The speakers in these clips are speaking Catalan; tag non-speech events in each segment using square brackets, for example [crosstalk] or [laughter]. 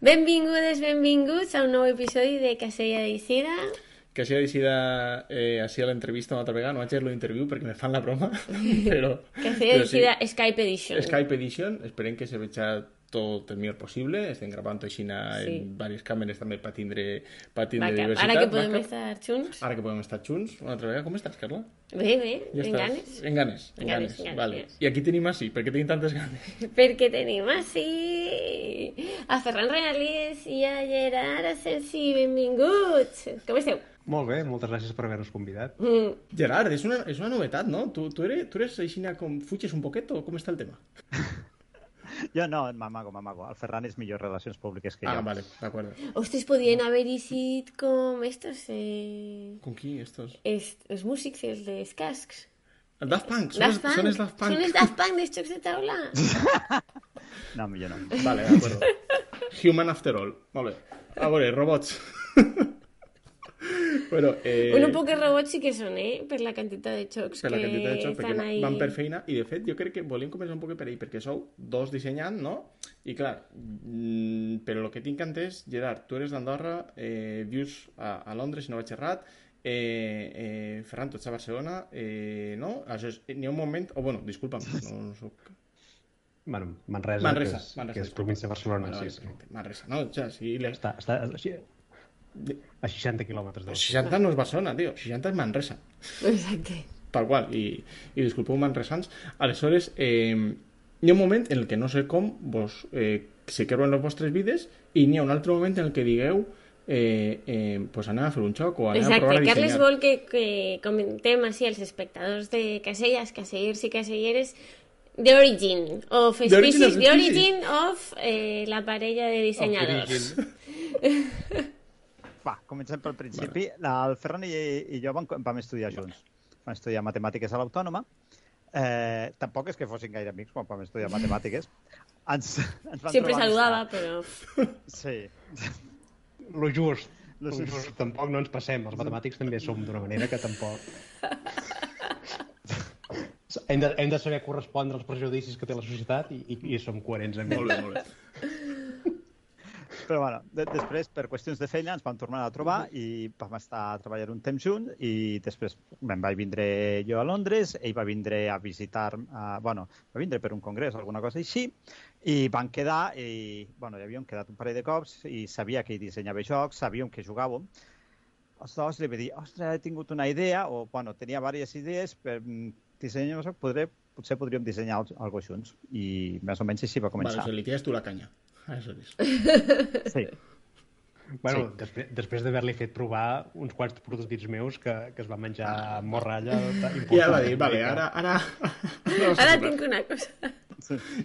Benvingudes, benvinguts a un nou episodi de Casella d'Isida. hagi decidit eh, així a l'entrevista una altra vegada, no vaig fer l'interviu perquè me fan la broma, [laughs] però... Casella però sí, d'Isida Skype Edition. Skype Edition, esperem que se veja tot el millor possible, estem gravant així Sí. en diverses càmeres també per tindre, per tindre que, diversitat. ara que podem va, estar junts. Ara que podem estar junts, una altra vegada. Com estàs, Carla? Bé, bé, Ja en ganes. En ganes, en En ganes, ganes. en ganes, vale. yes. I aquí tenim així, per què tenim tantes ganes? [laughs] Perquè tenim així a Ferran Renalies i a Gerard Asensi. Benvinguts. Com esteu? Molt bé, moltes gràcies per haver-nos convidat. Mm, Gerard, és una, és una novetat, no? Tu, tu, eres, tu eres així com fuges un poquet o com està el tema? [laughs] [laughs] Jo no, m'amago, m'amago. El Ferran és millor relacions públiques que Ah, jo. vale, d'acord. Ostres, podien haver-hi sigut com estos, eh... ¿Con qui, estos? est, els músics, els dels cascs. El Daft Punk, són, Daft Punk. són els Daft Punk. Són els Daft Punk dels jocs de taula. [laughs] No, millor no. Vale, d'acord. [laughs] Human After All. Molt bé. A veure, robots. Bueno, eh, Bueno, un poc de robots sí que són, eh? Per la quantitat de xocs per la quantitat de xoc, perquè ahí. van per feina, i de fet jo crec que volíem començar un poc per ahí, perquè sou dos dissenyant, no? I clar, mm, però el que tinc entès, Gerard, tu eres d'Andorra, eh, vius a, a Londres, si no vaig errat, eh, eh, Ferran, tu ets a Barcelona, eh, no? Aleshores, n'hi ha un moment... O, oh, bueno, disculpa'm, no, no soc... Bueno, Manresa, Manresa, que és, Manresa, que és província de Barcelona. Vale, sí, sí. Manresa, no? O sea, sí, les... Està, està a 60 quilòmetres de 60 no és Barcelona, tio. 60 és Manresa. Exacte. Tal qual. I, i disculpeu manresans. Aleshores, eh, hi ha un moment en el que no sé com vos eh, se creuen les vostres vides i n'hi ha un altre moment en el que digueu eh, eh, pues anem a fer un xoc o anem a Exacte. provar a Carles dissenyar. vol que, que comentem així als espectadors de Caselles, casellers i caselleres, The Origin of The origin Species, of The species. Origin of eh, la parella de dissenyadors. [laughs] Va, comencem pel principi. Vale. El Ferran i, i jo vam, vam estudiar junts. Vam estudiar matemàtiques a l'Autònoma. Eh, tampoc és que fossin gaire amics quan vam estudiar matemàtiques. [laughs] Ens, ens vam Sempre saludava, però... Sí. Lo just. Lo Lo just. just. Tampoc no ens passem. Els matemàtics també som d'una manera que tampoc... [laughs] hem, de, hem de saber correspondre als prejudicis que té la societat i, i, i som coherents amb [laughs] Molt ells. bé, molt bé. Però bueno, de, després, per qüestions de feina, ens vam tornar a trobar i vam estar treballant un temps junts i després me'n vaig vindre jo a Londres, ell va vindre a visitar, uh, bueno, va vindre per un congrés o alguna cosa així, i van quedar, i, bueno, ja havíem quedat un parell de cops i sabia que ell dissenyava jocs, sabíem que jugàvem. Els dos li va dir, ostres, he tingut una idea, o, bueno, tenia diverses idees per mm, dissenyar podré, potser podríem dissenyar al- alguna junts. I més o menys així va començar. o sigui, li tires tu la canya. [laughs] Aleshores. Sí. Bueno, Sí. després, després d'haver-li fet provar uns quants prototips meus que, que es va menjar morralla. [laughs] Ja va dir, vale, ara... Ara, [laughs] Ara tinc una cosa.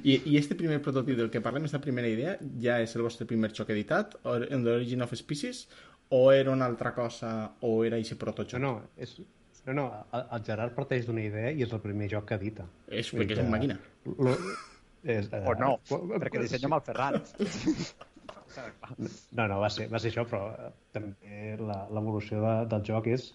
I, I este primer prototip del que parlem, esta primera idea, ja és el vostre primer xoc editat, o en The Origin of Species, o era una altra cosa, o era aquest protojoc? No, no, és, no, no, el, Gerard parteix d'una idea i és el primer joc que edita. És perquè és en màquina. Lo, és, eh, O no, qu- perquè dissenya amb el Ferran. [laughs] No, no, va ser, va ser això, però eh, també la- l'evolució de, del joc és...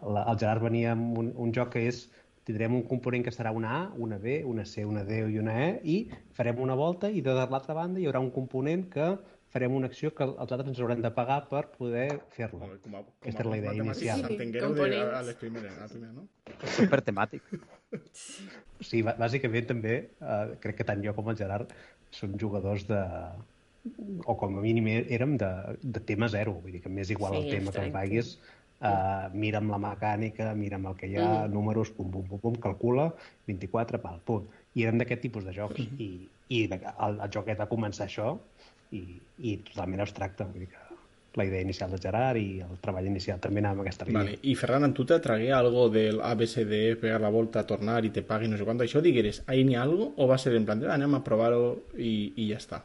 La, el Gerard venia amb un, un joc que és tindrem un component que serà una A, una B, una C, una D i una E i farem una volta i de l'altra banda hi haurà un component que farem una acció que els altres ens haurem de pagar per poder fer-la. Com, a, com Aquesta era la idea inicial. de, a les primeres, a la primera, no? Super temàtic. [laughs] Sí, bà- bàsicament també eh, crec que tant jo com el Gerard som jugadors de o com a mínim érem de, de tema zero, vull dir que m'és igual Sí, el tema que em paguis, uh, mira'm la mecànica, mira'm el que hi ha, Mm. números, pum, pum, pum, pum, calcula, 24, pal, pum. I érem d'aquest tipus de jocs. Mm-hmm. I, i de- el, el joc va començar això i, i totalment abstracte. Vull dir que la idea inicial de Gerard i el treball inicial també anava en aquesta línia. Vale. I Ferran, en tu te tragué algo del ABCD, pegar la volta, tornar i te pagui no sé quant, això digueres, ahí n'hi ha algo, o va ser en plan de, "Ah, anem a provar-ho i, i ja està?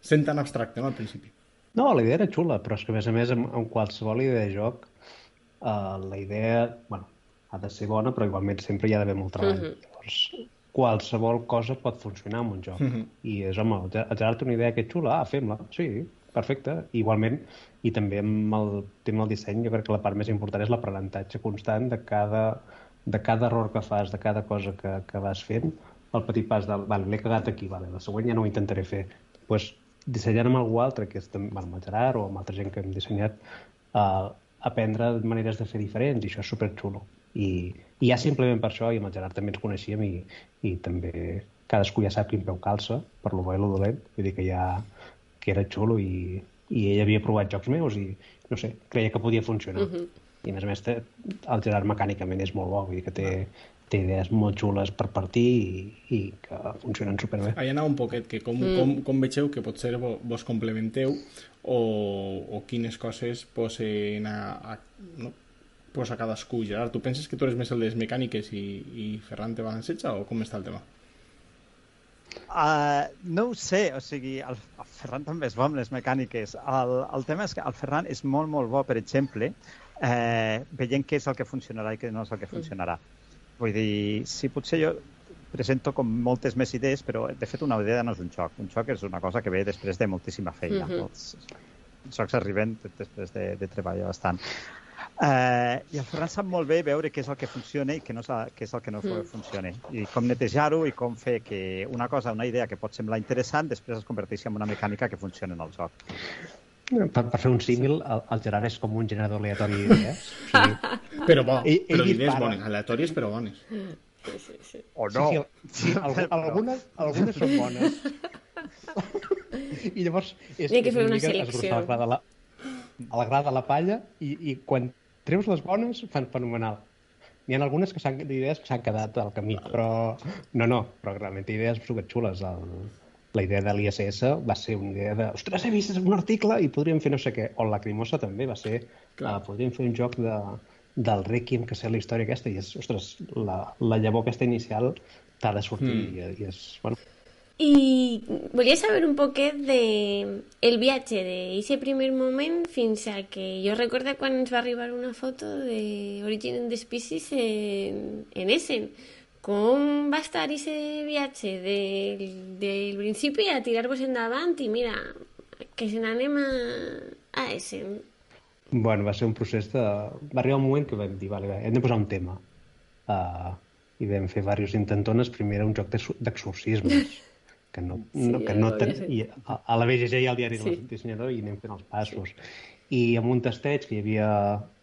Sent tan abstracte, no, al principi? No, la idea era xula, però és que a més a més amb, amb qualsevol idea de joc uh, la idea, bueno, ha de ser bona, però igualment sempre hi ha d'haver molt treball. Mhm. Llavors, qualsevol cosa pot funcionar en un joc. Mhm. I és, home, el Gerard té una idea que és xula, ah, fem-la. Sí, perfecte. Igualment, i també amb el tema del disseny, jo crec que la part més important és l'aprenentatge constant de cada, de cada error que fas, de cada cosa que, que vas fent, el petit pas de, vale, l'he cagat aquí, vale, la següent ja no ho intentaré fer. Pues, dissenyant amb algú altre, que és amb el Gerard o amb altra gent que hem dissenyat, uh, aprendre maneres de fer diferents i això és superxulo. I, i ja simplement per això, i amb el Gerard també ens coneixíem i, i també cadascú ja sap quin peu calça, per lo bo i lo dolent, vull dir que ja que era xulo i, i ell havia provat jocs meus i, no sé, creia que podia funcionar. Uh -huh. I a més a més, el Gerard mecànicament és molt bo, vull dir que té, té idees molt xules per partir i, i que funcionen superbé. Allà anava un poquet, que com, mm. com, com vegeu que potser vos complementeu o, o quines coses posen a, a, no? Posa cadascú. Gerard, tu penses que tu eres més el de les mecàniques i, i Ferran te va ensetjar o com està el tema? Uh, no ho sé, o sigui, el, el Ferran també és bo amb les mecàniques. El, el tema és que el Ferran és molt, molt bo, per exemple, eh, veient què és el que funcionarà i què no és el que funcionarà. Vull dir, si potser jo presento com moltes més idees, però de fet una idea no és un xoc. Un xoc és una cosa que ve després de moltíssima feina. Mm -hmm. Els xocs arriben després de, de treballar bastant. Eh, I el Ferran sap molt bé veure què és el que funciona i què, no és, el, què és el que no mm. funciona. I com netejar-ho i com fer que una cosa, una idea que pot semblar interessant, després es converteixi en una mecànica que funciona en el joc. Per, per fer un símil, el, el Gerard és com un generador aleatori [laughs] d'idees. Sí. però bo, ell, però idees bones, aleatòries però bones. Sí, sí, sí. O no. Sí, sí, sí, [laughs] algunes, algunes són bones. [laughs] I llavors... És, N'hi ha que fer una selecció. A la, la, a la gra de la palla i, i quan treus les bones, fan fenomenal. N'hi ha algunes que idees que s'han quedat al camí, però no, no, però realment idees superxules. El, la idea de l'ISS va ser una idea de ostres, he vist un article i podríem fer no sé què. O la Crimosa també va ser, uh, podríem fer un joc de, del Requiem, que sé la història aquesta, i és, ostres, la, la llavor aquesta inicial t'ha de sortir mm. i, i és, bueno, i volia saber un poquet de el viatge d'aquest primer moment fins a que jo recordo quan ens va arribar una foto de Origin and the Species en, en Essen. Com va estar aquest viatge del, del principi a tirar-vos endavant i mira, que se n'anem a, a Essen? Bueno, va ser un procés de... Va arribar un moment que vam dir, vale, hem de posar un tema. Uh, I vam fer diversos intentones. Primer era un joc d'exorcismes. [laughs] que no, sí, no, que no ten... I a, a la BGG hi ha el diari sí. del dissenyador i anem fent els passos. I amb un testeig que hi havia,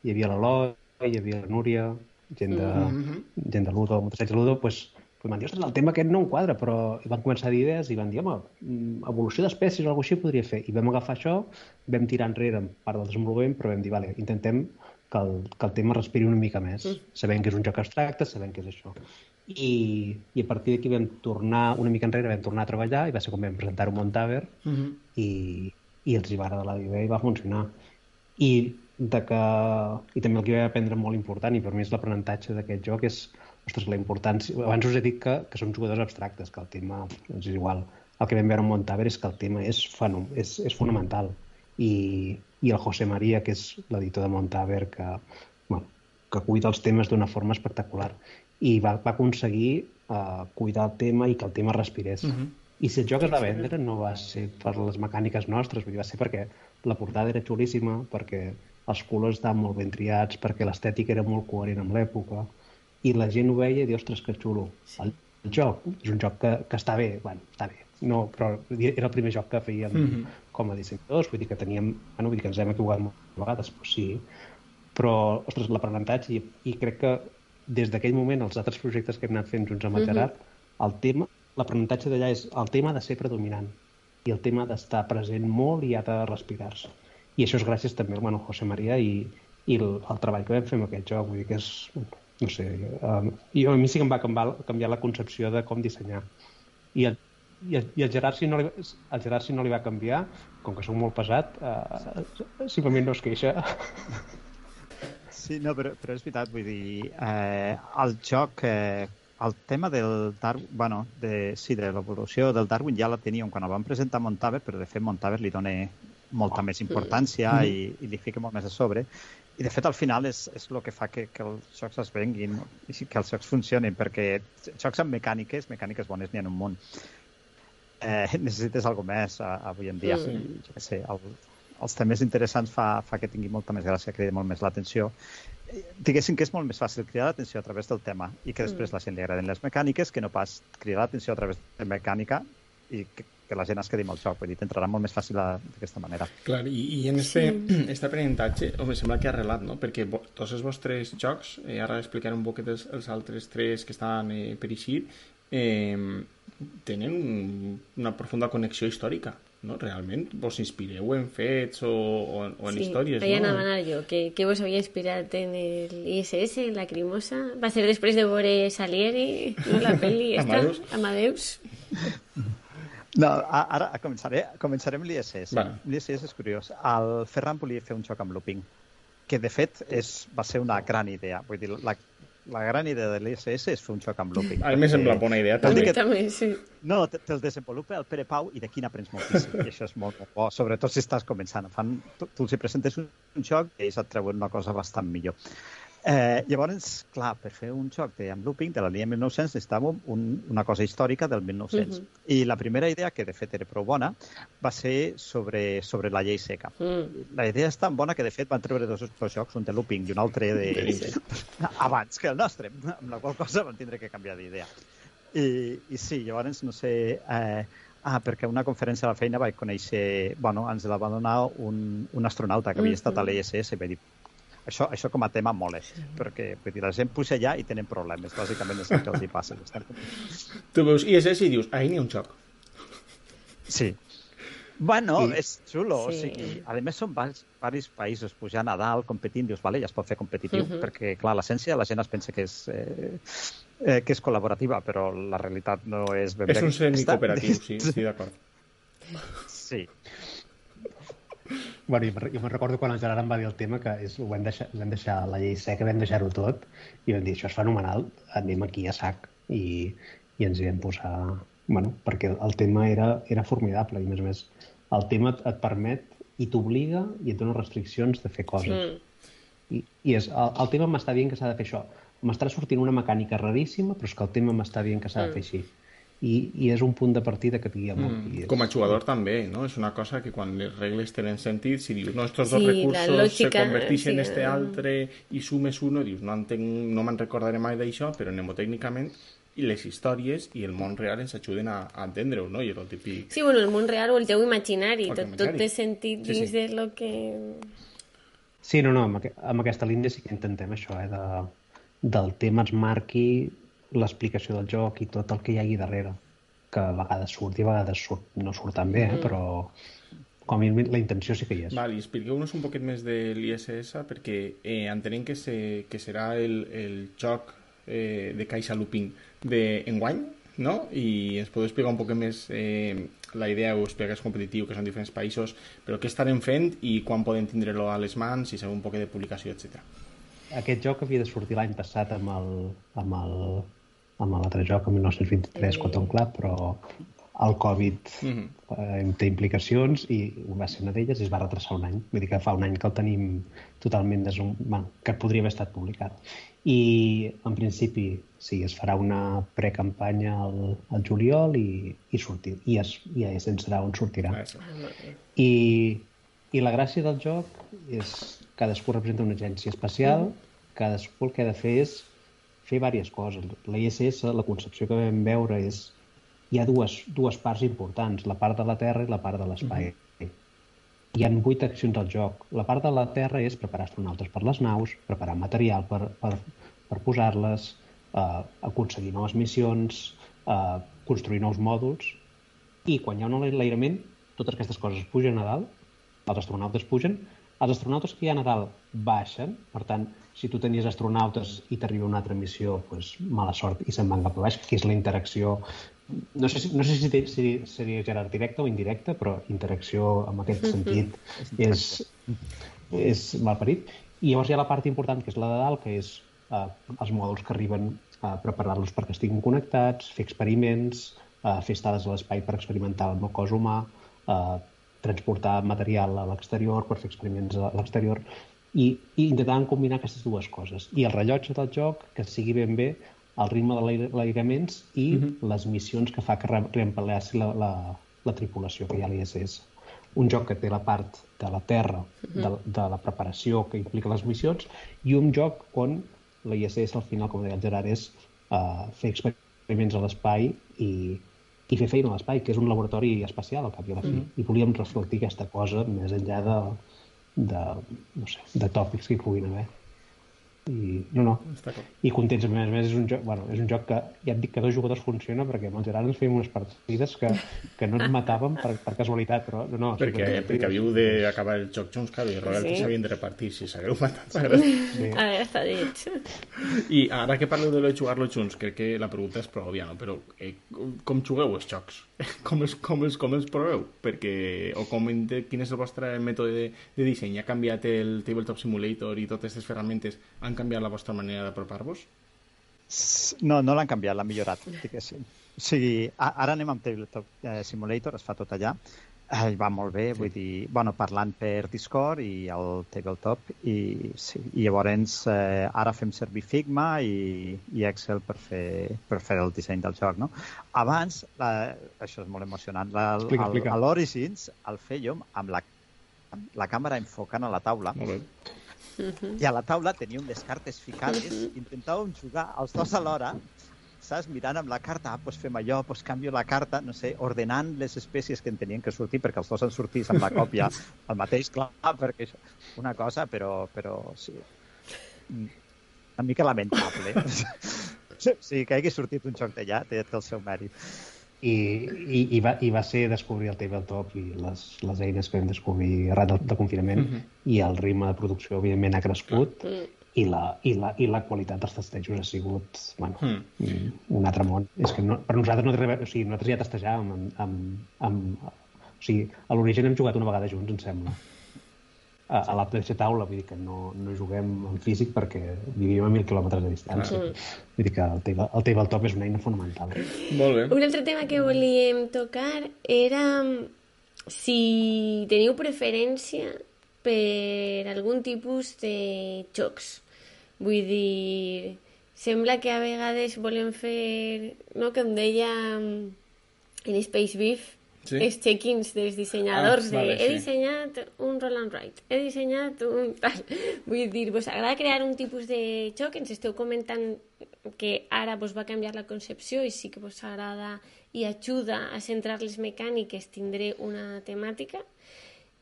hi havia l'Eloi, hi havia la Núria, gent de, mm -hmm. gent de Ludo, un testeig de Ludo, pues, pues van dir, ostres, el tema aquest no enquadra, però van començar a dir idees i van dir, home, mm, evolució d'espècies o alguna així podria fer. I vam agafar això, vam tirar enrere en part del desenvolupament, però vam dir, vale, intentem que el, que el tema respiri una mica més, mm. sabent que és un joc abstracte, sabent que és això i, i a partir d'aquí vam tornar una mica enrere, vam tornar a treballar i va ser com vam presentar un Montaver mhm. -huh. i, i els hi va agradar la idea i va funcionar i, de que, i també el que vaig aprendre molt important i per mi és l'aprenentatge d'aquest joc és ostres, la importància abans us he dit que, que som jugadors abstractes que el tema és igual el que vam veure en Montaver és que el tema és, fenom, és, és fonamental i, i el José María que és l'editor de Montaver que, bueno, que cuida els temes d'una forma espectacular i va, va aconseguir uh, cuidar el tema i que el tema respirés. Uh mhm. -huh. I si el joc es va vendre no va ser per les mecàniques nostres, vull dir, va ser perquè la portada era xulíssima, perquè els colors estaven molt ben triats, perquè l'estètica era molt coherent amb l'època, i la gent ho veia i diu, ostres, que xulo. El, el joc és un joc que, que està bé, bueno, està bé, no, però era el primer joc que fèiem mm -hmm. com a dissenyadors, vull dir que teníem, bueno, vull dir que ens hem equivocat moltes vegades, però sí, però, ostres, l'aprenentatge, i, i crec que des d'aquell moment, els altres projectes que hem anat fent junts amb el Gerard, uh -huh. el tema, l'aprenentatge d'allà és el tema de ser predominant i el tema d'estar present molt i ha de respirar-se. I això és gràcies també al bueno, José María i, i el, el treball que vam fer amb aquest joc. Vull dir que és, no sé, um, i a mi sí que em va canviar, canviar la concepció de com dissenyar. I el, i el, i el Gerard, si no li, el Gerard, si no li va canviar, com que sóc molt pesat, uh, simplement no es queixa. Sí, no, però, però és veritat, vull dir, eh, el joc, eh, el tema del Darwin, bueno, de, sí, de l'evolució del Darwin ja la teníem quan el vam presentar a Montaver, però de fet Montaver li dona molta oh. més importància mm. i, i li fica molt més a sobre. I de fet al final és, és el que fa que, que els jocs es venguin i que els jocs funcionin, perquè jocs amb mecàniques, mecàniques bones n'hi ha un munt. Eh, [laughs] necessites alguna més a, avui en dia. Mm. Jo què sé, el, els temes interessants fa, fa que tingui molta més gràcia, crida molt més l'atenció. Diguéssim que és molt més fàcil cridar l'atenció a través del tema i que després mm. la gent li agraden les mecàniques que no pas cridar l'atenció a través de mecànica i que, que la gent es quedi amb el joc. Vull dir, t'entrarà molt més fàcil a- d'aquesta manera. Clar, i, i en este, sí. [clears throat] este aprenentatge, home, sembla que ha arrelat, no? Perquè tots els vostres jocs, eh, ara explicaré un poquet els, els altres tres que estan eh, per eixir, eh, tenen un, una profunda connexió històrica, no? Realment vos inspireu en fets o, o, en- o en històries, ahí no? anava a anar jo, que, que vos havia inspirat en el ISS, en la Crimosa. Va ser després de veure Salieri, no, la pel·li [laughs] esta, Amadeus. Amadeus. No, ara començaré, començaré amb l'ISS. Vale. L'ISS és curiós. El Ferran volia fer un joc amb looping, que de fet és, va ser una gran idea. Vull dir, la, la gran idea de l'ISS és fer un joc amb looping. A mi me perquè- sembla bona idea, també. que- També, sí. No, te- te'l desenvolupa el Pere Pau i d'aquí n'aprens moltíssim. I això és molt, bo, sobretot si estàs començant. Fan, tu, tu els hi presentes un, un joc i ells et treuen una cosa bastant millor. Eh, llavors, clar, per fer un joc de, amb looping de la línia 1900 necessitàvem un, una cosa històrica del 1900. Mhm. I la primera idea, que de fet era prou bona, va ser sobre, sobre la llei seca. Mm. La idea és tan bona que, de fet, van treure dos, dos jocs, un de looping i un altre de... [laughs] abans que el nostre, amb la qual cosa van tindre que canviar d'idea. I, I sí, llavors, no sé... Eh, ah, perquè una conferència a la feina vaig conèixer... Bueno, ens la va donar un, un astronauta que havia estat a l'ISS i vaig dir això, això com a tema mola, perquè vull dir, la gent puja allà i tenen problemes, bàsicament és el que els hi passa. Tu veus ISS i dius, ahir n'hi ha un joc. Sí. Bueno, Sí. és xulo, sí. o sigui, a més són varis països pujant a dalt, competint, dius, vale, ja es pot fer competitiu, uh Mhm. -huh. perquè, clar, l'essència la gent es pensa que és, eh, eh, que és col·laborativa, però la realitat no és ben És un aquesta. semi-cooperatiu, sí, sí, d'acord. Sí, Bueno, jo, me'n- jo me'n recordo quan el Gerard em va dir el tema que és, ho vam deixar, vam deixar la llei seca, vam deixar-ho tot i vam dir, això és fenomenal, anem aquí a sac i, i ens hi vam posar bueno, perquè el tema era, era formidable i a més a més el tema et, et permet i t'obliga i et dona restriccions de fer coses Mm. I, i és, el, el tema m'està dient que s'ha de fer això. M'està sortint una mecànica raríssima, però és que el tema m'està dient que s'ha de fer així. I, I és un punt de partida que et guia molt. Mm. és, Com a jugador també, no? És una cosa que quan les regles tenen sentit, si dius, no, estos dos Sí, recursos lògica, se converteixen en sí, este eh. altre i sumes uno, dius, no, entenc, no me'n recordaré mai d'això, però mnemotècnicament i les històries i el món real ens ajuden a, a entendre-ho, no? I és el típic... Sí, bueno, el món real o el teu imaginari, El tot, imaginari. tot té sentit Sí, dins sí. de lo que... Sí, no, no, amb, aqu amb aquesta línia sí que intentem això, eh, de, del tema es marqui l'explicació del joc i tot el que hi hagi darrere, que a vegades surt i a vegades surt, no surt tan bé, eh, però com a mínim la intenció sí que hi és. Vale, expliqueu-nos un poquet més de l'ISS perquè eh, entenem que, se, que serà el, el joc eh, de Caixa Looping d'enguany, no? I ens podeu explicar un poquet més eh, la idea, ho explica que és competitiu, que són diferents països, però què estarem fent i quan podem tindre-lo a les mans, si sabeu un poquet de publicació, etc. Aquest joc havia de sortir l'any passat amb el, amb el, amb l'altre joc, el 1923, Cotton Club, però el Covid Mhm. eh, té implicacions i va ser una d'elles i es va retrasar un any. Vull dir que fa un any que el tenim totalment desum... bueno, que podria haver estat publicat. I en principi sí, es farà una precampanya al, al juliol i, i, sortir, i, es, i se'n serà on sortirà. Ah, sí. I, I la gràcia del joc és cadascú representa una agència espacial, cadascú el que ha de fer és fer diverses coses. La ISS, la concepció que vam veure és hi ha dues, dues parts importants, la part de la Terra i la part de l'espai. Hi han vuit accions al joc. La part de la Terra és preparar astronautes per les naus, preparar material per, per, per posar-les, eh, aconseguir noves missions, eh, construir nous mòduls, i quan hi ha un enlairament, totes aquestes coses pugen a dalt, els astronautes pugen, els astronautes que hi ha a dalt baixen, per tant, si tu tenies astronautes i t'arriba una altra missió, doncs, mala sort i se'n van cap a baix, que és la interacció no sé, si, no sé si, si seria Gerard directe o indirecte, però interacció en aquest sentit és, és malparit. I llavors hi ha la part important, que és la de dalt, que és eh, els mòduls que arriben a preparar-los perquè estiguin connectats, fer experiments, eh, fer estades a l'espai per experimentar amb el cos humà, eh, transportar material a l'exterior per fer experiments a l'exterior i, i intentant combinar aquestes dues coses. I el rellotge del joc, que sigui ben bé el ritme de l'aïraments i uh -huh. les missions que fa que re reempleassi la, la, la tripulació que hi ha a l'ISS. Un joc que té la part de la Terra, uh -huh. de, de la preparació que implica les missions, i un joc on la ISS al final, com deia el Gerard, és uh, fer experiments a l'espai i, i fer feina a l'espai, que és un laboratori espacial al cap i a la fi. Mhm. I volíem reflectir aquesta cosa més enllà de, de, no sé, de tòpics que hi puguin haver. I, no, no, clar. i contents. A més a més, és un joc, bueno, és un joc que ja et dic que dos jugadors funciona perquè amb el Gerard ens fèiem unes partides que, que no ens matàvem per, per casualitat, però no, no. Perquè, sí, perquè havíeu d'acabar el joc junts, claro, i royalties Sí. s'havien de repartir, si s'hagueu matat. m'agrada. Sí. A veure, està dit. I ara que parleu de lo de jugar-lo junts, crec que la pregunta és prou òbvia, no? Però eh, com jugueu els jocs? Com els, com els, com els proveu? Perquè, o com, de, quin és el vostre mètode de, de disseny? Ha canviat el Tabletop Simulator i totes aquestes ferramentes han canviat la vostra manera d'apropar-vos? No, no l'han canviat, l'han millorat, diguéssim. O sigui, ara anem amb Tabletop eh, Simulator, es fa tot allà, eh, i va molt bé, vull dir, bueno, parlant per Discord i el Tabletop, i, sí, i llavors eh, ara fem servir Figma i, i Excel per fer, per fer el disseny del joc, no? Abans, la, això és molt emocionant, la, Explica, el, explica. a l'Origins el fèiem amb la, la càmera enfocant a la taula, Molt bé. i a la taula teníem les cartes ficades, intentàvem jugar els dos alhora, saps? Mirant amb la carta, ah, doncs fem allò, doncs canvio la carta, no sé, ordenant les espècies que en tenien que sortir, perquè els dos han sortit amb la còpia [laughs] el mateix, clar, perquè això, una cosa, però, però sí, Mm, una mica lamentable. [laughs] Sí, que hagi sortit un joc d'allà té, té el seu mèrit. I, i, i, va, i va ser descobrir el tabletop i les, les eines que vam descobrir arran del, del confinament Mhm. i el ritme de producció, evidentment, ha crescut Mm. I la, i, la, i la qualitat dels testejos ha sigut bueno, Mm. mm. un altre món. És que no, per nosaltres no té res a veure, o sigui, nosaltres ja testejàvem amb, amb, amb, o sigui, a l'origen hem jugat una vegada junts, em sembla. A, a la mateixa taula, vull dir que no, no juguem en físic perquè vivim a mil quilòmetres de distància. Vull dir que el, table, el tabletop és una eina fonamental. Molt bé. Un altre tema que volíem tocar era si teniu preferència per algun tipus de jocs. Vull dir, sembla que a vegades volem fer, no, com deia en Space Beef, Sí. els check-ins dels dissenyadors Ah, vale, de he sí. dissenyat un roll and write, he dissenyat un tal. [laughs] Vull dir, vos agrada crear un tipus de joc? Ens esteu comentant que ara vos va canviar la concepció i sí que vos agrada i ajuda a centrar les mecàniques, tindré una temàtica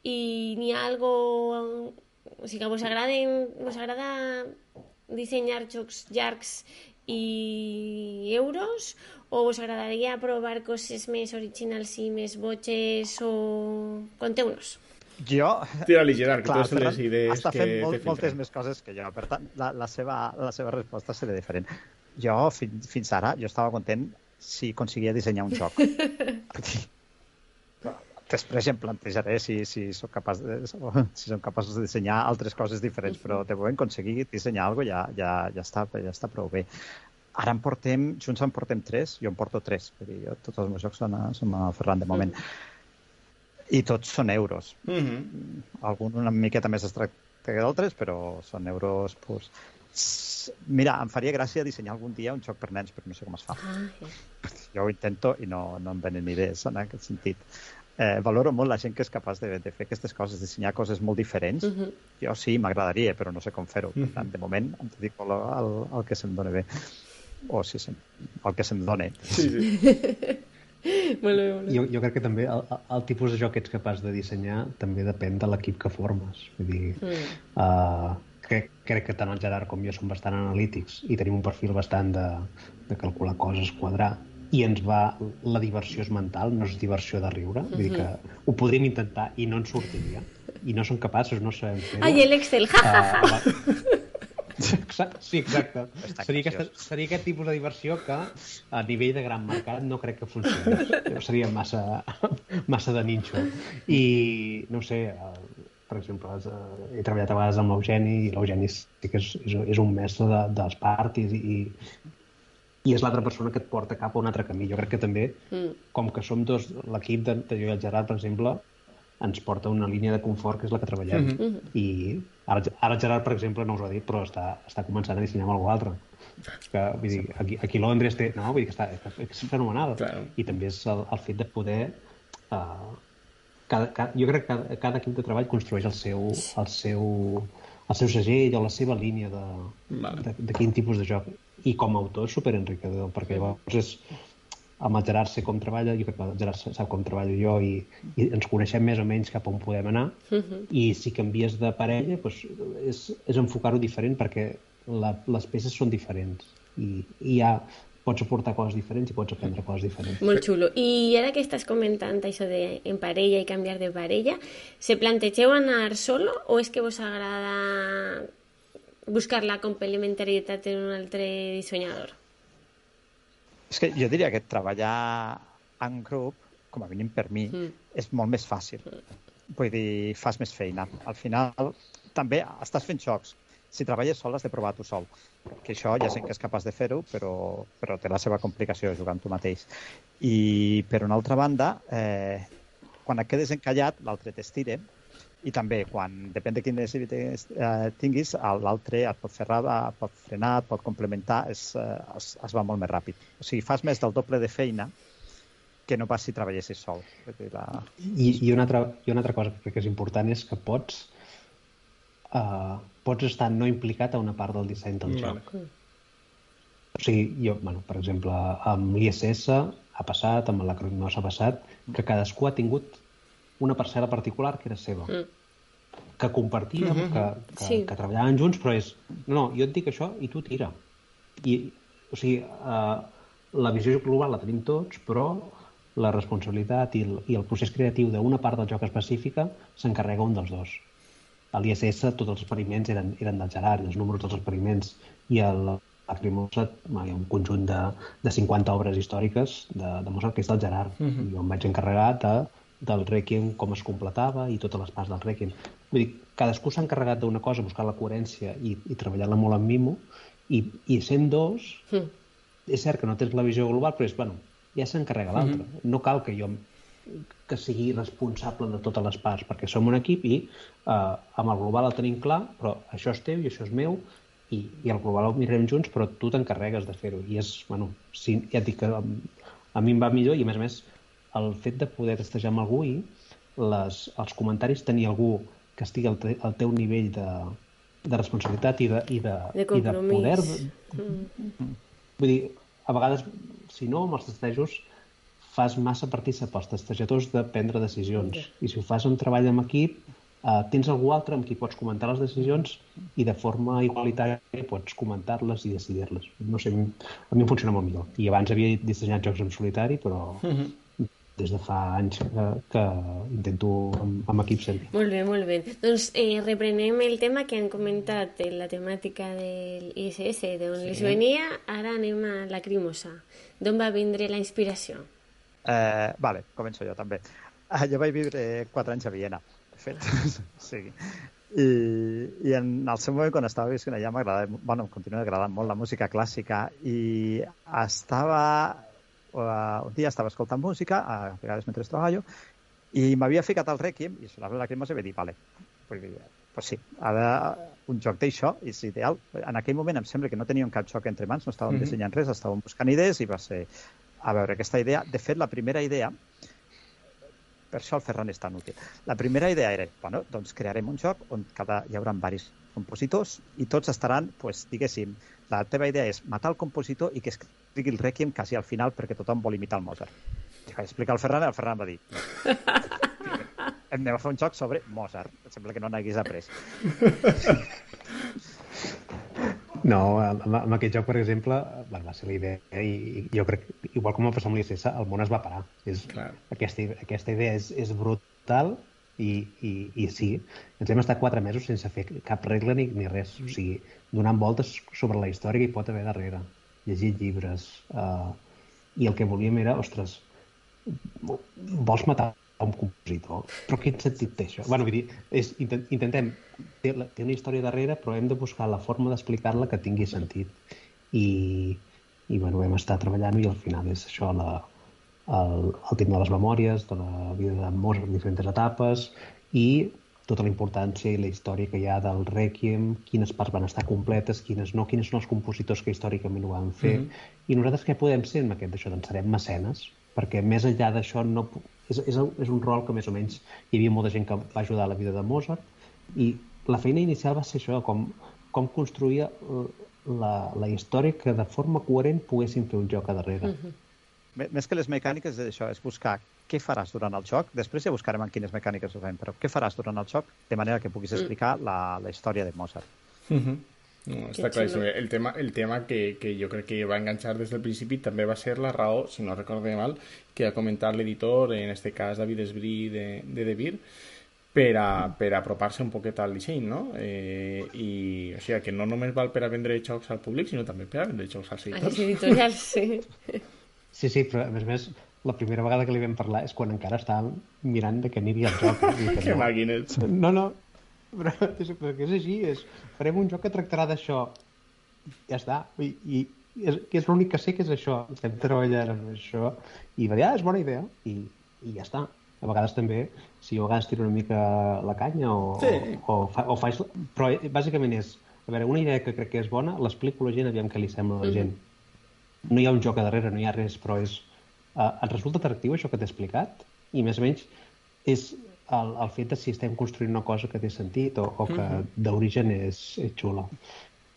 i n'hi ha algo o sigui que vos agraden vos agrada dissenyar jocs llargs i euros o us agradaria provar coses més originals i més boges o... Conteu-nos. Jo, Tira-li, Gerard, que Clar, tu les idees està que fent té molt, moltes més coses que jo, per tant, la, la, seva, la seva resposta serà diferent. Jo, fins, fins ara, jo estava content si aconseguia dissenyar un joc. [laughs] Després ja em plantejaré si, si, soc capaç de, si som capaços de dissenyar altres coses diferents, però de moment aconseguir dissenyar alguna cosa ja, ja, ja, està, ja està prou bé. Ara en portem, junts en portem tres, jo en porto tres, vull dir, jo, tots els meus jocs són a, són a Ferran de moment. I tots són euros Mhm. algun una miqueta més abstracte que d'altres, però són euros purs. Mira, em faria gràcia dissenyar algun dia un joc per nens, però no sé com es fa. Ah, ja. Jo ho intento i no, no em venen idees en aquest sentit. Eh, valoro molt la gent que és capaç de, de fer aquestes coses, dissenyar coses molt diferents. Mhm. Jo sí, m'agradaria, però no sé com fer-ho. Per tant, de moment em dedico al, al, al que se'm dona bé. O si se'm, el que se'm dona. Sí, sí. [laughs] Molt bé, molt bé. Jo, jo crec que també el, el tipus de joc que ets capaç de dissenyar també depèn de l'equip que formes. Vull dir, Mm. uh, crec, crec que tant el Gerard com jo som bastant analítics i tenim un perfil bastant de, de calcular coses, quadrar, i ens va... La diversió és mental, no és diversió de riure. Vull dir que ho podríem intentar i no ens sortiria. I no som capaços, no sabem fer-ho. Ai, l'Excel, ja, ja, ja. Ah. Exacte, sí, exacte. Està Seria, aquesta, seria aquest tipus de diversió que a nivell de gran mercat no crec que funcionés. Seria massa, massa de ninxo. I, no ho sé, per exemple, eh, he treballat a vegades amb l'Eugeni i l'Eugeni sí que és, és, és un mestre de, dels partis i, i és l'altra persona que et porta cap a un altre camí. Jo crec que també, Mm. com que som dos, l'equip de, de jo i el Gerard, per exemple, ens porta una línia de confort que és la que treballem. Mm -hmm. I ara, ara el Gerard, per exemple, no us ho ha dit, però està, està començant a dissenyar amb algú altre. Que, vull dir, aquí, aquí Londres té... No, vull dir que està, és fenomenal. Claro. I també és el, el fet de poder... Uh, cada, cada, jo crec que cada, cada equip de treball construeix el seu, el seu, el seu segell o la seva línia de, Vale. de, de quin tipus de joc. I com a autor és superenriquidor, perquè llavors és, amb el Gerard sé com treballa, jo crec que el Gerard sap com treballo jo i, i ens coneixem més o menys cap on podem anar Uh -huh. i si canvies de parella doncs és, és enfocar-ho diferent perquè la, les peces són diferents i, i ja pots aportar coses diferents i pots aprendre coses diferents. Molt xulo. I ara que estàs comentant això de en parella i canviar de parella, se plantegeu anar solo o és que vos agrada buscar la complementarietat en un altre dissenyador? És que jo diria que treballar en grup, com a mínim per mi, Mm. és molt més fàcil. Vull dir, fas més feina. Al final, també estàs fent xocs. Si treballes sol, has de provar tu sol. Que això ja sé que és capaç de fer-ho, però, però té la seva complicació jugar amb tu mateix. I, per una altra banda, eh, quan et quedes encallat, l'altre t'estira, i també, quan depèn de quines idees eh, tinguis, l'altre et pot fer et pot frenar, et pot complementar, es, eh, es, es va molt més ràpid. O sigui, fas més del doble de feina que no pas si treballessis sol. La... I, i, una altra, I una altra cosa que crec que és important és que pots uh, pots estar no implicat a una part del disseny del Vale. joc. O sigui, jo, bueno, per exemple, amb l'ISS ha passat, amb la Cronos ha passat, que cadascú ha tingut una parcel·la particular que era seva. Mm. que compartíem, Mhm. que, que, Sí. que treballaven junts, però és, no, no, jo et dic això i tu tira. I, o sigui, eh, la visió global la tenim tots, però la responsabilitat i el, i el procés creatiu d'una part del joc específica s'encarrega un dels dos. A l'ISS tots els experiments eren, eren del Gerard, els números dels experiments, i a la Lacrimosa hi ha un conjunt de, de 50 obres històriques de, de Mozart que és del Gerard. Mhm. I jo em vaig encarregar de, del Requiem, com es completava i totes les parts del Requiem. Vull dir, cadascú s'ha encarregat d'una cosa, buscar la coherència i, i treballar-la molt en mimo, i, i sent dos, Mm. és cert que no tens la visió global, però és, bueno, ja s'encarrega l'altre. No cal que jo que sigui responsable de totes les parts, perquè som un equip i eh, amb el global el tenim clar, però això és teu i això és meu, i, i el global el mirarem junts, però tu t'encarregues de fer-ho. I és, bueno, sí, ja et dic que a, a mi em va millor i, a més a més, el fet de poder testejar amb algú i les, els comentaris tenir algú que estigui al, te, al teu nivell de, de responsabilitat i de, i de, De i de poder Mm. Vull dir, a vegades, si no, amb els testejos fas massa partícip als testejadors de prendre decisions. I si ho fas en treball amb equip, eh, tens algú altre amb qui pots comentar les decisions i de forma igualitària pots comentar-les i decidir-les. No sé, a mi em funciona molt millor. I abans havia dissenyat jocs en solitari, però des de fa anys que, que intento amb, amb equip sempre. Molt bé, molt bé. Doncs eh, reprenem el tema que han comentat, eh, la temàtica del ISS, d'on sí. les venia, ara anem a la Crimosa. D'on va vindre la inspiració? Eh, vale, començo jo també. Ah, jo vaig viure quatre anys a Viena, de fet. [laughs] sí. I, I en el seu moment, quan estava visquent allà, m'agradava, bueno, em continua agradant molt la música clàssica i estava... Uh, un dia estava escoltant música, a vegades mentre treballo, i m'havia ficat al Requiem i sonava la cremosa i vaig dir, vale, dir, pues sí, ara un joc d'això és ideal. En aquell moment em sembla que no teníem cap joc entre mans, no estàvem Mhm. dissenyant res, estàvem buscant idees i va ser a veure aquesta idea. De fet, la primera idea, per això el Ferran és tan útil, la primera idea era, bueno, doncs crearem un joc on cada, hi haurà diversos compositors i tots estaran, pues, diguéssim, la teva idea és matar el compositor i que escrigui el Requiem quasi al final perquè tothom vol imitar el Mozart. I vaig explicar al Ferran i el Ferran va dir anem a fer un joc sobre Mozart. Em sembla que no n'hagués après. [laughs] No, amb, amb aquest joc, per exemple, bueno, va ser la idea i, i jo crec, igual com va passar amb l'ISS, el món es va parar. És, Clar. aquesta, aquesta idea és, és brutal i, i, i sí, ens hem estat quatre mesos sense fer cap regla ni, ni res. O sigui, donant voltes sobre la història que hi pot haver darrere, llegint llibres. Uh, I el que volíem era, ostres, vols matar un compositor? Però quin sentit té això? Bueno, vull dir, és, intent, intentem... Té, té una història darrere, però hem de buscar la forma d'explicar-la que tingui sentit. I, i bueno, vam estar treballant i al final és això, la, el, el tema de les memòries, de la vida de Mozart en diferents etapes i tota la importància i la història que hi ha del Requiem, quines parts van estar completes, quines no, quins són els compositors que històricament ho van fer. Mm -hmm. I nosaltres què podem ser amb aquest d'això? Doncs serem mecenes, perquè més enllà d'això no, és, és, és un rol que més o menys hi havia molta gent que va ajudar a la vida de Mozart i la feina inicial va ser això, com, com construir l- la, la història que de forma coherent poguessin fer un joc a darrere. Mm -hmm. Mé- Més que les mecàniques és això, és buscar què faràs durant el joc. Després ja buscarem en quines mecàniques ho fem, però què faràs durant el joc de manera que puguis explicar la, la història de Mozart. Mhm. No, està claríssim. xulo. El tema, el tema que, que jo crec que va enganxar des del principi també va ser la raó, si no recorde mal, que ha comentat l'editor, en este cas David Esbrí de, de De Beer, per a, per a apropar-se un poquet al disseny, no? Eh, I, o sigui, que no només val per a vendre jocs al públic, sinó també per a vendre jocs als A les editors. editorials, sí. [laughs] Sí, sí, però a més a més, la primera vegada que li vam parlar és quan encara estàvem mirant de què aniria el joc. Dir [laughs] que Que no. màquines. No, no, però [laughs] és, perquè és així, és, farem un joc que tractarà d'això. Ja està. I, i és, que és l'únic que sé que és això. Estem treballant amb això. I va dir, ah, és bona idea. I, i ja està. A vegades també, si a vegades tiro una mica la canya o, Sí. o, o, fa, o faig... Però eh, bàsicament és, a veure, una idea que crec que és bona, l'explico a la gent, aviam què li sembla a la gent. No hi ha un joc a darrere, no hi ha res, però és... Uh, et resulta atractiu això que t'he explicat? I més o menys és el, el fet de si estem construint una cosa que té sentit o, o que d'origen és, és xula.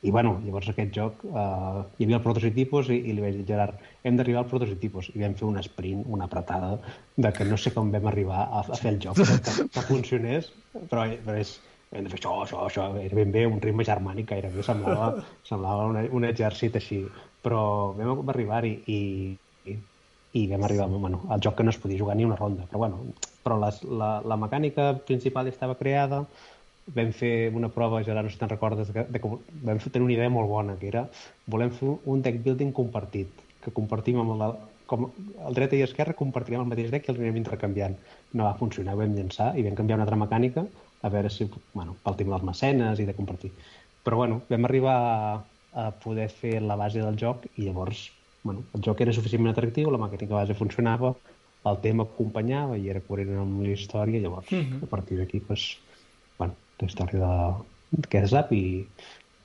I bueno, llavors aquest joc, eh, hi havia el prototipus i, i li vaig dir, Gerard, hem d'arribar al prototipus. I vam fer un sprint, una apretada, de que no sé com vam arribar a, a fer el joc, que, que, que funcionés, però, però és, hem de fer això, això, això, era ben bé un ritme germànic, gairebé semblava, semblava un, un exèrcit així. Però vam arribar-hi i, i, i vam arribar bueno, al joc que no es podia jugar ni una ronda. Però, bueno, però les, la, la mecànica principal ja estava creada, vam fer una prova, Gerard, no sé si te'n recordes, de, que vam fer, tenir una idea molt bona, que era volem fer un deck building compartit, que compartim amb la, com el dreta i esquerra compartirem el mateix deck i el anirem intercanviant. No va funcionar, ho vam llançar i vam canviar una altra mecànica a veure si, bueno, pel tema dels mecenes i de compartir. Però bueno, vam arribar a, a poder fer la base del joc i llavors bueno, el joc era suficientment atractiu, la mecànica base funcionava, el tema acompanyava i era coherent amb la història, llavors a partir d'aquí pues, bueno, la història de és Zap i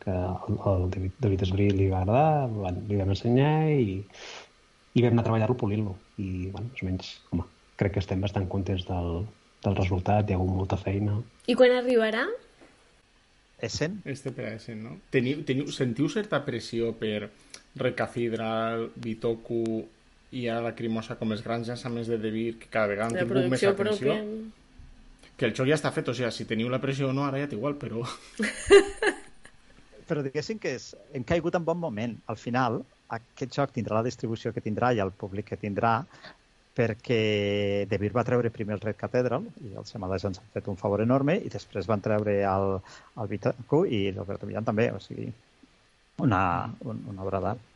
que el, el David, David Esbrí li va agradar, van, li vam ensenyar i, i vam anar a treballar-lo polint-lo i bueno, més o menys, home, crec que estem bastant contents del, del resultat, hi ha hagut molta feina. I quan arribarà? Essen? Este per a Essen, no? Teniu, teniu, sentiu certa pressió per Recafidral, Bitoku i ara la Crimosa com els grans llançaments de De Beer que cada vegada han tingut més atenció? pròpia? Que el joc ja està fet, o sigui, si teniu la pressió o no, ara ja t'igual, però... [laughs] Però diguéssim que és, hem caigut en bon moment. Al final, aquest joc tindrà la distribució que tindrà i el públic que tindrà perquè De Beer va treure primer el Red Cathedral i els Semalès ens han fet un favor enorme i després van treure el, el Vitaku i l'Alberto Millán també, o sigui, una, un, una obra d'art.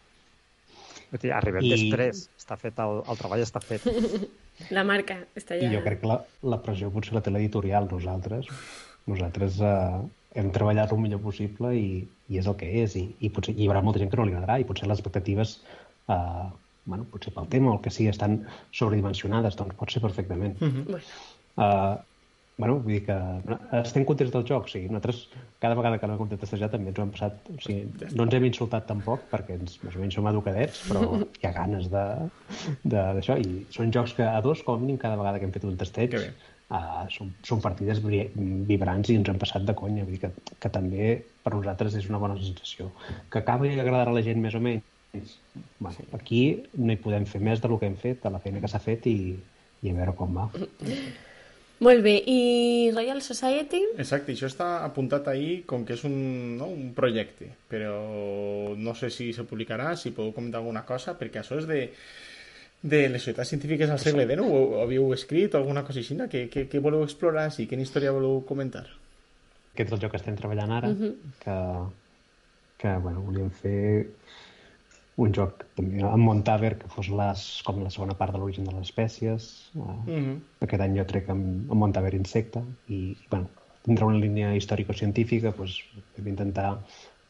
Arribem I- I... després, està fet el, el treball està fet. [laughs] La marca està I ja... jo crec que la, la pressió potser la té l'editorial, nosaltres. Nosaltres eh, hem treballat el millor possible i, i és el que és. I, i potser hi haurà molta gent que no li agradarà i potser les expectatives, eh, bueno, potser pel tema o el que sigui, estan sobredimensionades, doncs pot ser perfectament. Bueno, Uh, bueno, vull dir que estem contents del joc, o sigui, nosaltres cada vegada que l'hem contestat també ens ho hem passat, o sigui, no ens hem insultat tampoc perquè ens, més o menys som educadets, però [laughs] hi ha ganes de de- d'això, i són jocs que a dos, com a mínim, cada vegada que hem fet un bé. uh, són, són partides vibrants i ens hem passat de conya, vull dir que, que també per nosaltres és una bona sensació. Que acaba i agradarà a la gent més o menys, bueno, aquí no hi podem fer més del que hem fet, de la feina que s'ha fet i, i a veure com va. molt bé. I Royal Society? Exacte, això està apuntat ahí com que és un, no, un projecte, però no sé si se publicarà, si podeu comentar alguna cosa, perquè això és de, de les societats científiques al segle XIX, ho, ho havíeu escrit o alguna cosa així, no? què, què, què voleu explorar, sí? quina història voleu comentar? Aquest és el joc que estem treballant ara, que, que bueno, volíem fer un joc també amb Montaver que fos les, com la segona part de l'origen de les espècies. Uh, Mhm. Aquest any jo trec amb, amb Montaver Insecte i, i bueno, tindrà una línia històrico-científica, doncs, vam intentar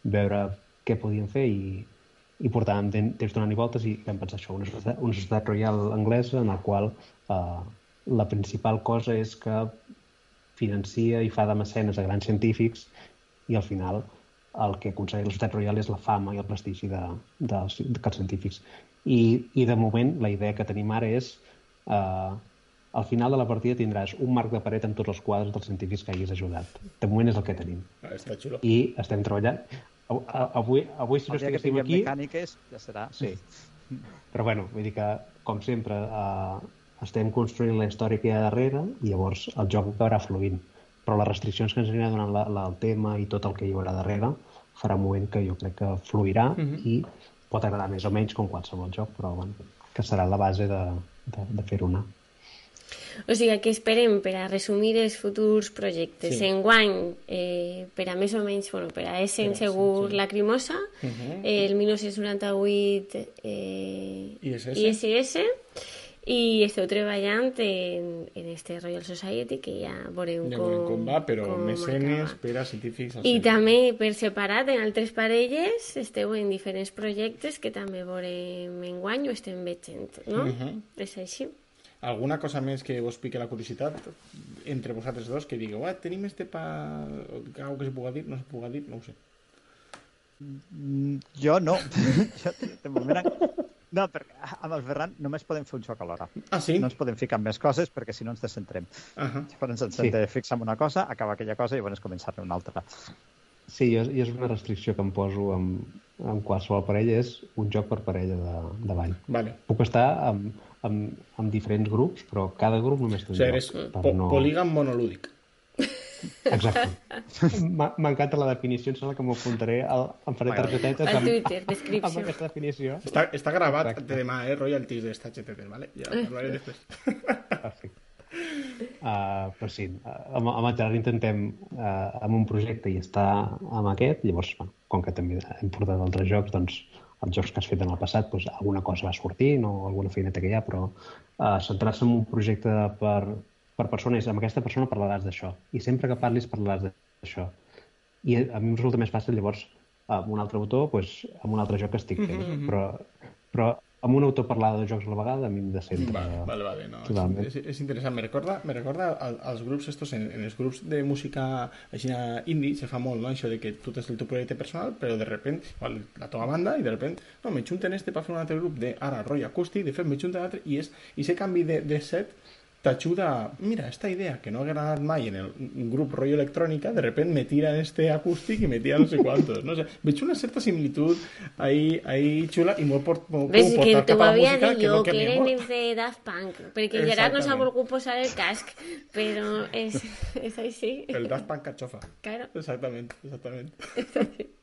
veure què podíem fer i, i portàvem temps donant-hi voltes i vam pensar això, una societat, una societat royal anglesa en la qual eh, la principal cosa és que financia i fa de mecenes a grans científics i al final el que aconsegueix la societat royal és la fama i el prestigi de, de, de, dels científics. I, I de moment la idea que tenim ara és eh, al final de la partida tindràs un marc de paret amb tots els quadres dels científics que hagis ajudat. De moment és el que tenim. Ah, està xulo. I estem treballant... Avui, avui si no El dia que estiguéssim tinguem aquí... mecàniques ja serà. Sí. Però bueno, vull dir que, com sempre, eh, estem construint la història que hi ha darrere i llavors el joc acabarà fluint. Però les restriccions que ens anirà donant la, la, el tema i tot el que hi haurà darrere farà un moment que jo crec que fluirà mm -hmm. i pot agradar més o menys com qualsevol joc, però bueno, que serà la base de, de, de fer-ho anar. O sigui, que esperem per a resumir els futurs projectes. Sí. Enguany, eh, per a més o menys, bueno, per a Essen segur sí. Lacrimosa, uh -huh. eh, el 1998 eh, ISS. ISS, i esteu treballant en, en este Royal Society que ja veurem ja com, com va, però com mecenes per a científics i també per separat en altres parelles esteu en diferents projectes que també veurem en guany o estem veient no? Uh -huh. és així alguna cosa més que vos pique la curiositat entre vosaltres dos que digueu, ah, tenim este pa... Algo que se puga dir, no se puga dir, no ho sé. Mm, jo no. [laughs] jo, de moment, no, perquè amb el Ferran només podem fer un xoc alhora. Ah, sí? No ens podem ficar en més coses perquè si no ens descentrem. Uh -huh. Llavors ens hem sí. de fixar en una cosa, acabar aquella cosa i llavors començar-ne una altra. Sí, i és una restricció que em poso amb, amb qualsevol parella, és un joc per parella de, de ball. Vale. Puc estar amb, amb, amb diferents grups, però cada grup només té un o sigui, joc. Po no... polígam monolúdic. Exacte. [laughs] M'encanta la definició, em sembla que m'ho apuntaré, al, em faré targetetes amb, Twitter, descripció. amb aquesta definició. Està, està gravat Exacte. de demà, eh, royalties d'esta HTTP, ¿vale? Ja parlaré després. Perfecte. Uh, però sí, amb, amb el Gerard intentem uh, amb un projecte i està amb aquest, llavors, bueno, com que també hem portat altres jocs, doncs els jocs que has fet en el passat, doncs, alguna cosa va sortir, no alguna feineta que hi ha, però uh, centrar-se en un projecte per, per persones, amb aquesta persona parlaràs d'això. I sempre que parlis parlaràs d'això. I a mi em resulta més fàcil, llavors, amb un altre autor, doncs, amb un altre joc que estic fent. Mm -hmm. però, però amb un autor parlar de jocs a la vegada a mi em de centre. Vale, vale, vale. No, és, és, és, interessant. Me recorda, me recorda als grups estos, en, en els grups de música així indie se fa molt, no? Això de que tu tens el teu projecte personal, però de repente, igual, la teva banda, i de repente, no, me junten este per fer un altre grup de ara, rotllo acústic, de fet me junten l'altre, i és, i ese canvi de, de set t'ajuda, mira, esta idea que no ha agradado mai en el grup rollo electrónica, de repente me tira en este acústic y me tira no sé cuántos, no sé, veig una certa similitud ahí, ahí xula i molt por, molt Ves que havia dit jo, que, que eren els de Daft Punk, perquè Gerard no s'ha volgut posar el casc, però és, és [laughs] així. El Daft Punk cachofa. Claro. Exactament, exactament. [laughs]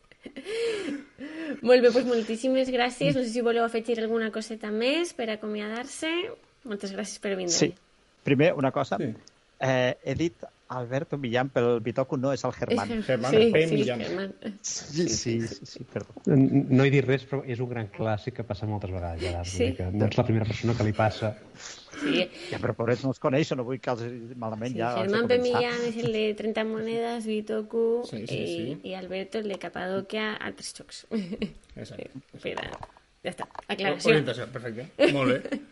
Molt bé, doncs moltíssimes gràcies. No sé si voleu afegir alguna coseta més per acomiadar-se. Moltes gràcies per vindre. Sí. Primer, una cosa. Sí. Eh, he dit Alberto Millán, però el Bitoku no és el Germán. Germán sí, P. Sí, Millán. Sí, sí, sí, sí, perdó. No he dit res, però és un gran clàssic que passa moltes vegades, Gerard. Sí. Que no ets la primera persona que li passa. Sí. Ja, però pobrets no els coneixo, no vull que els malament sí, ja... Germán P. Millán és el de 30 monedes, Bitoku sí, sí, sí. I, i Alberto el de Capadocia, altres xocs. Exacte. Però, ja està, aclaració. Orientació, perfecte. Molt bé.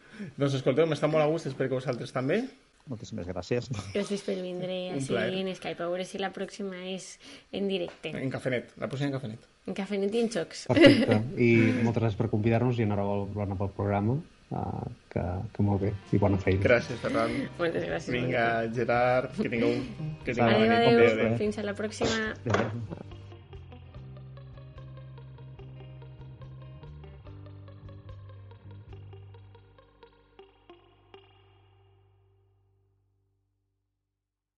Doncs escolteu, m'està molt a gust, espero que vosaltres també. Moltíssimes gràcies. Gràcies per vindre així en Skype. A veure si la pròxima és en directe. En Cafenet, la pròxima en Cafenet. En Cafenet i en Xocs. Perfecte. [laughs] I moltes gràcies per convidar-nos i enhorabona pel programa. Uh, que, que molt bé i bona feina. Gràcies, Ferran. Moltes gràcies. Vinga, Gerard, que tingueu, que tingueu adéu, adéu, adéu. Fins a la pròxima. Adéu.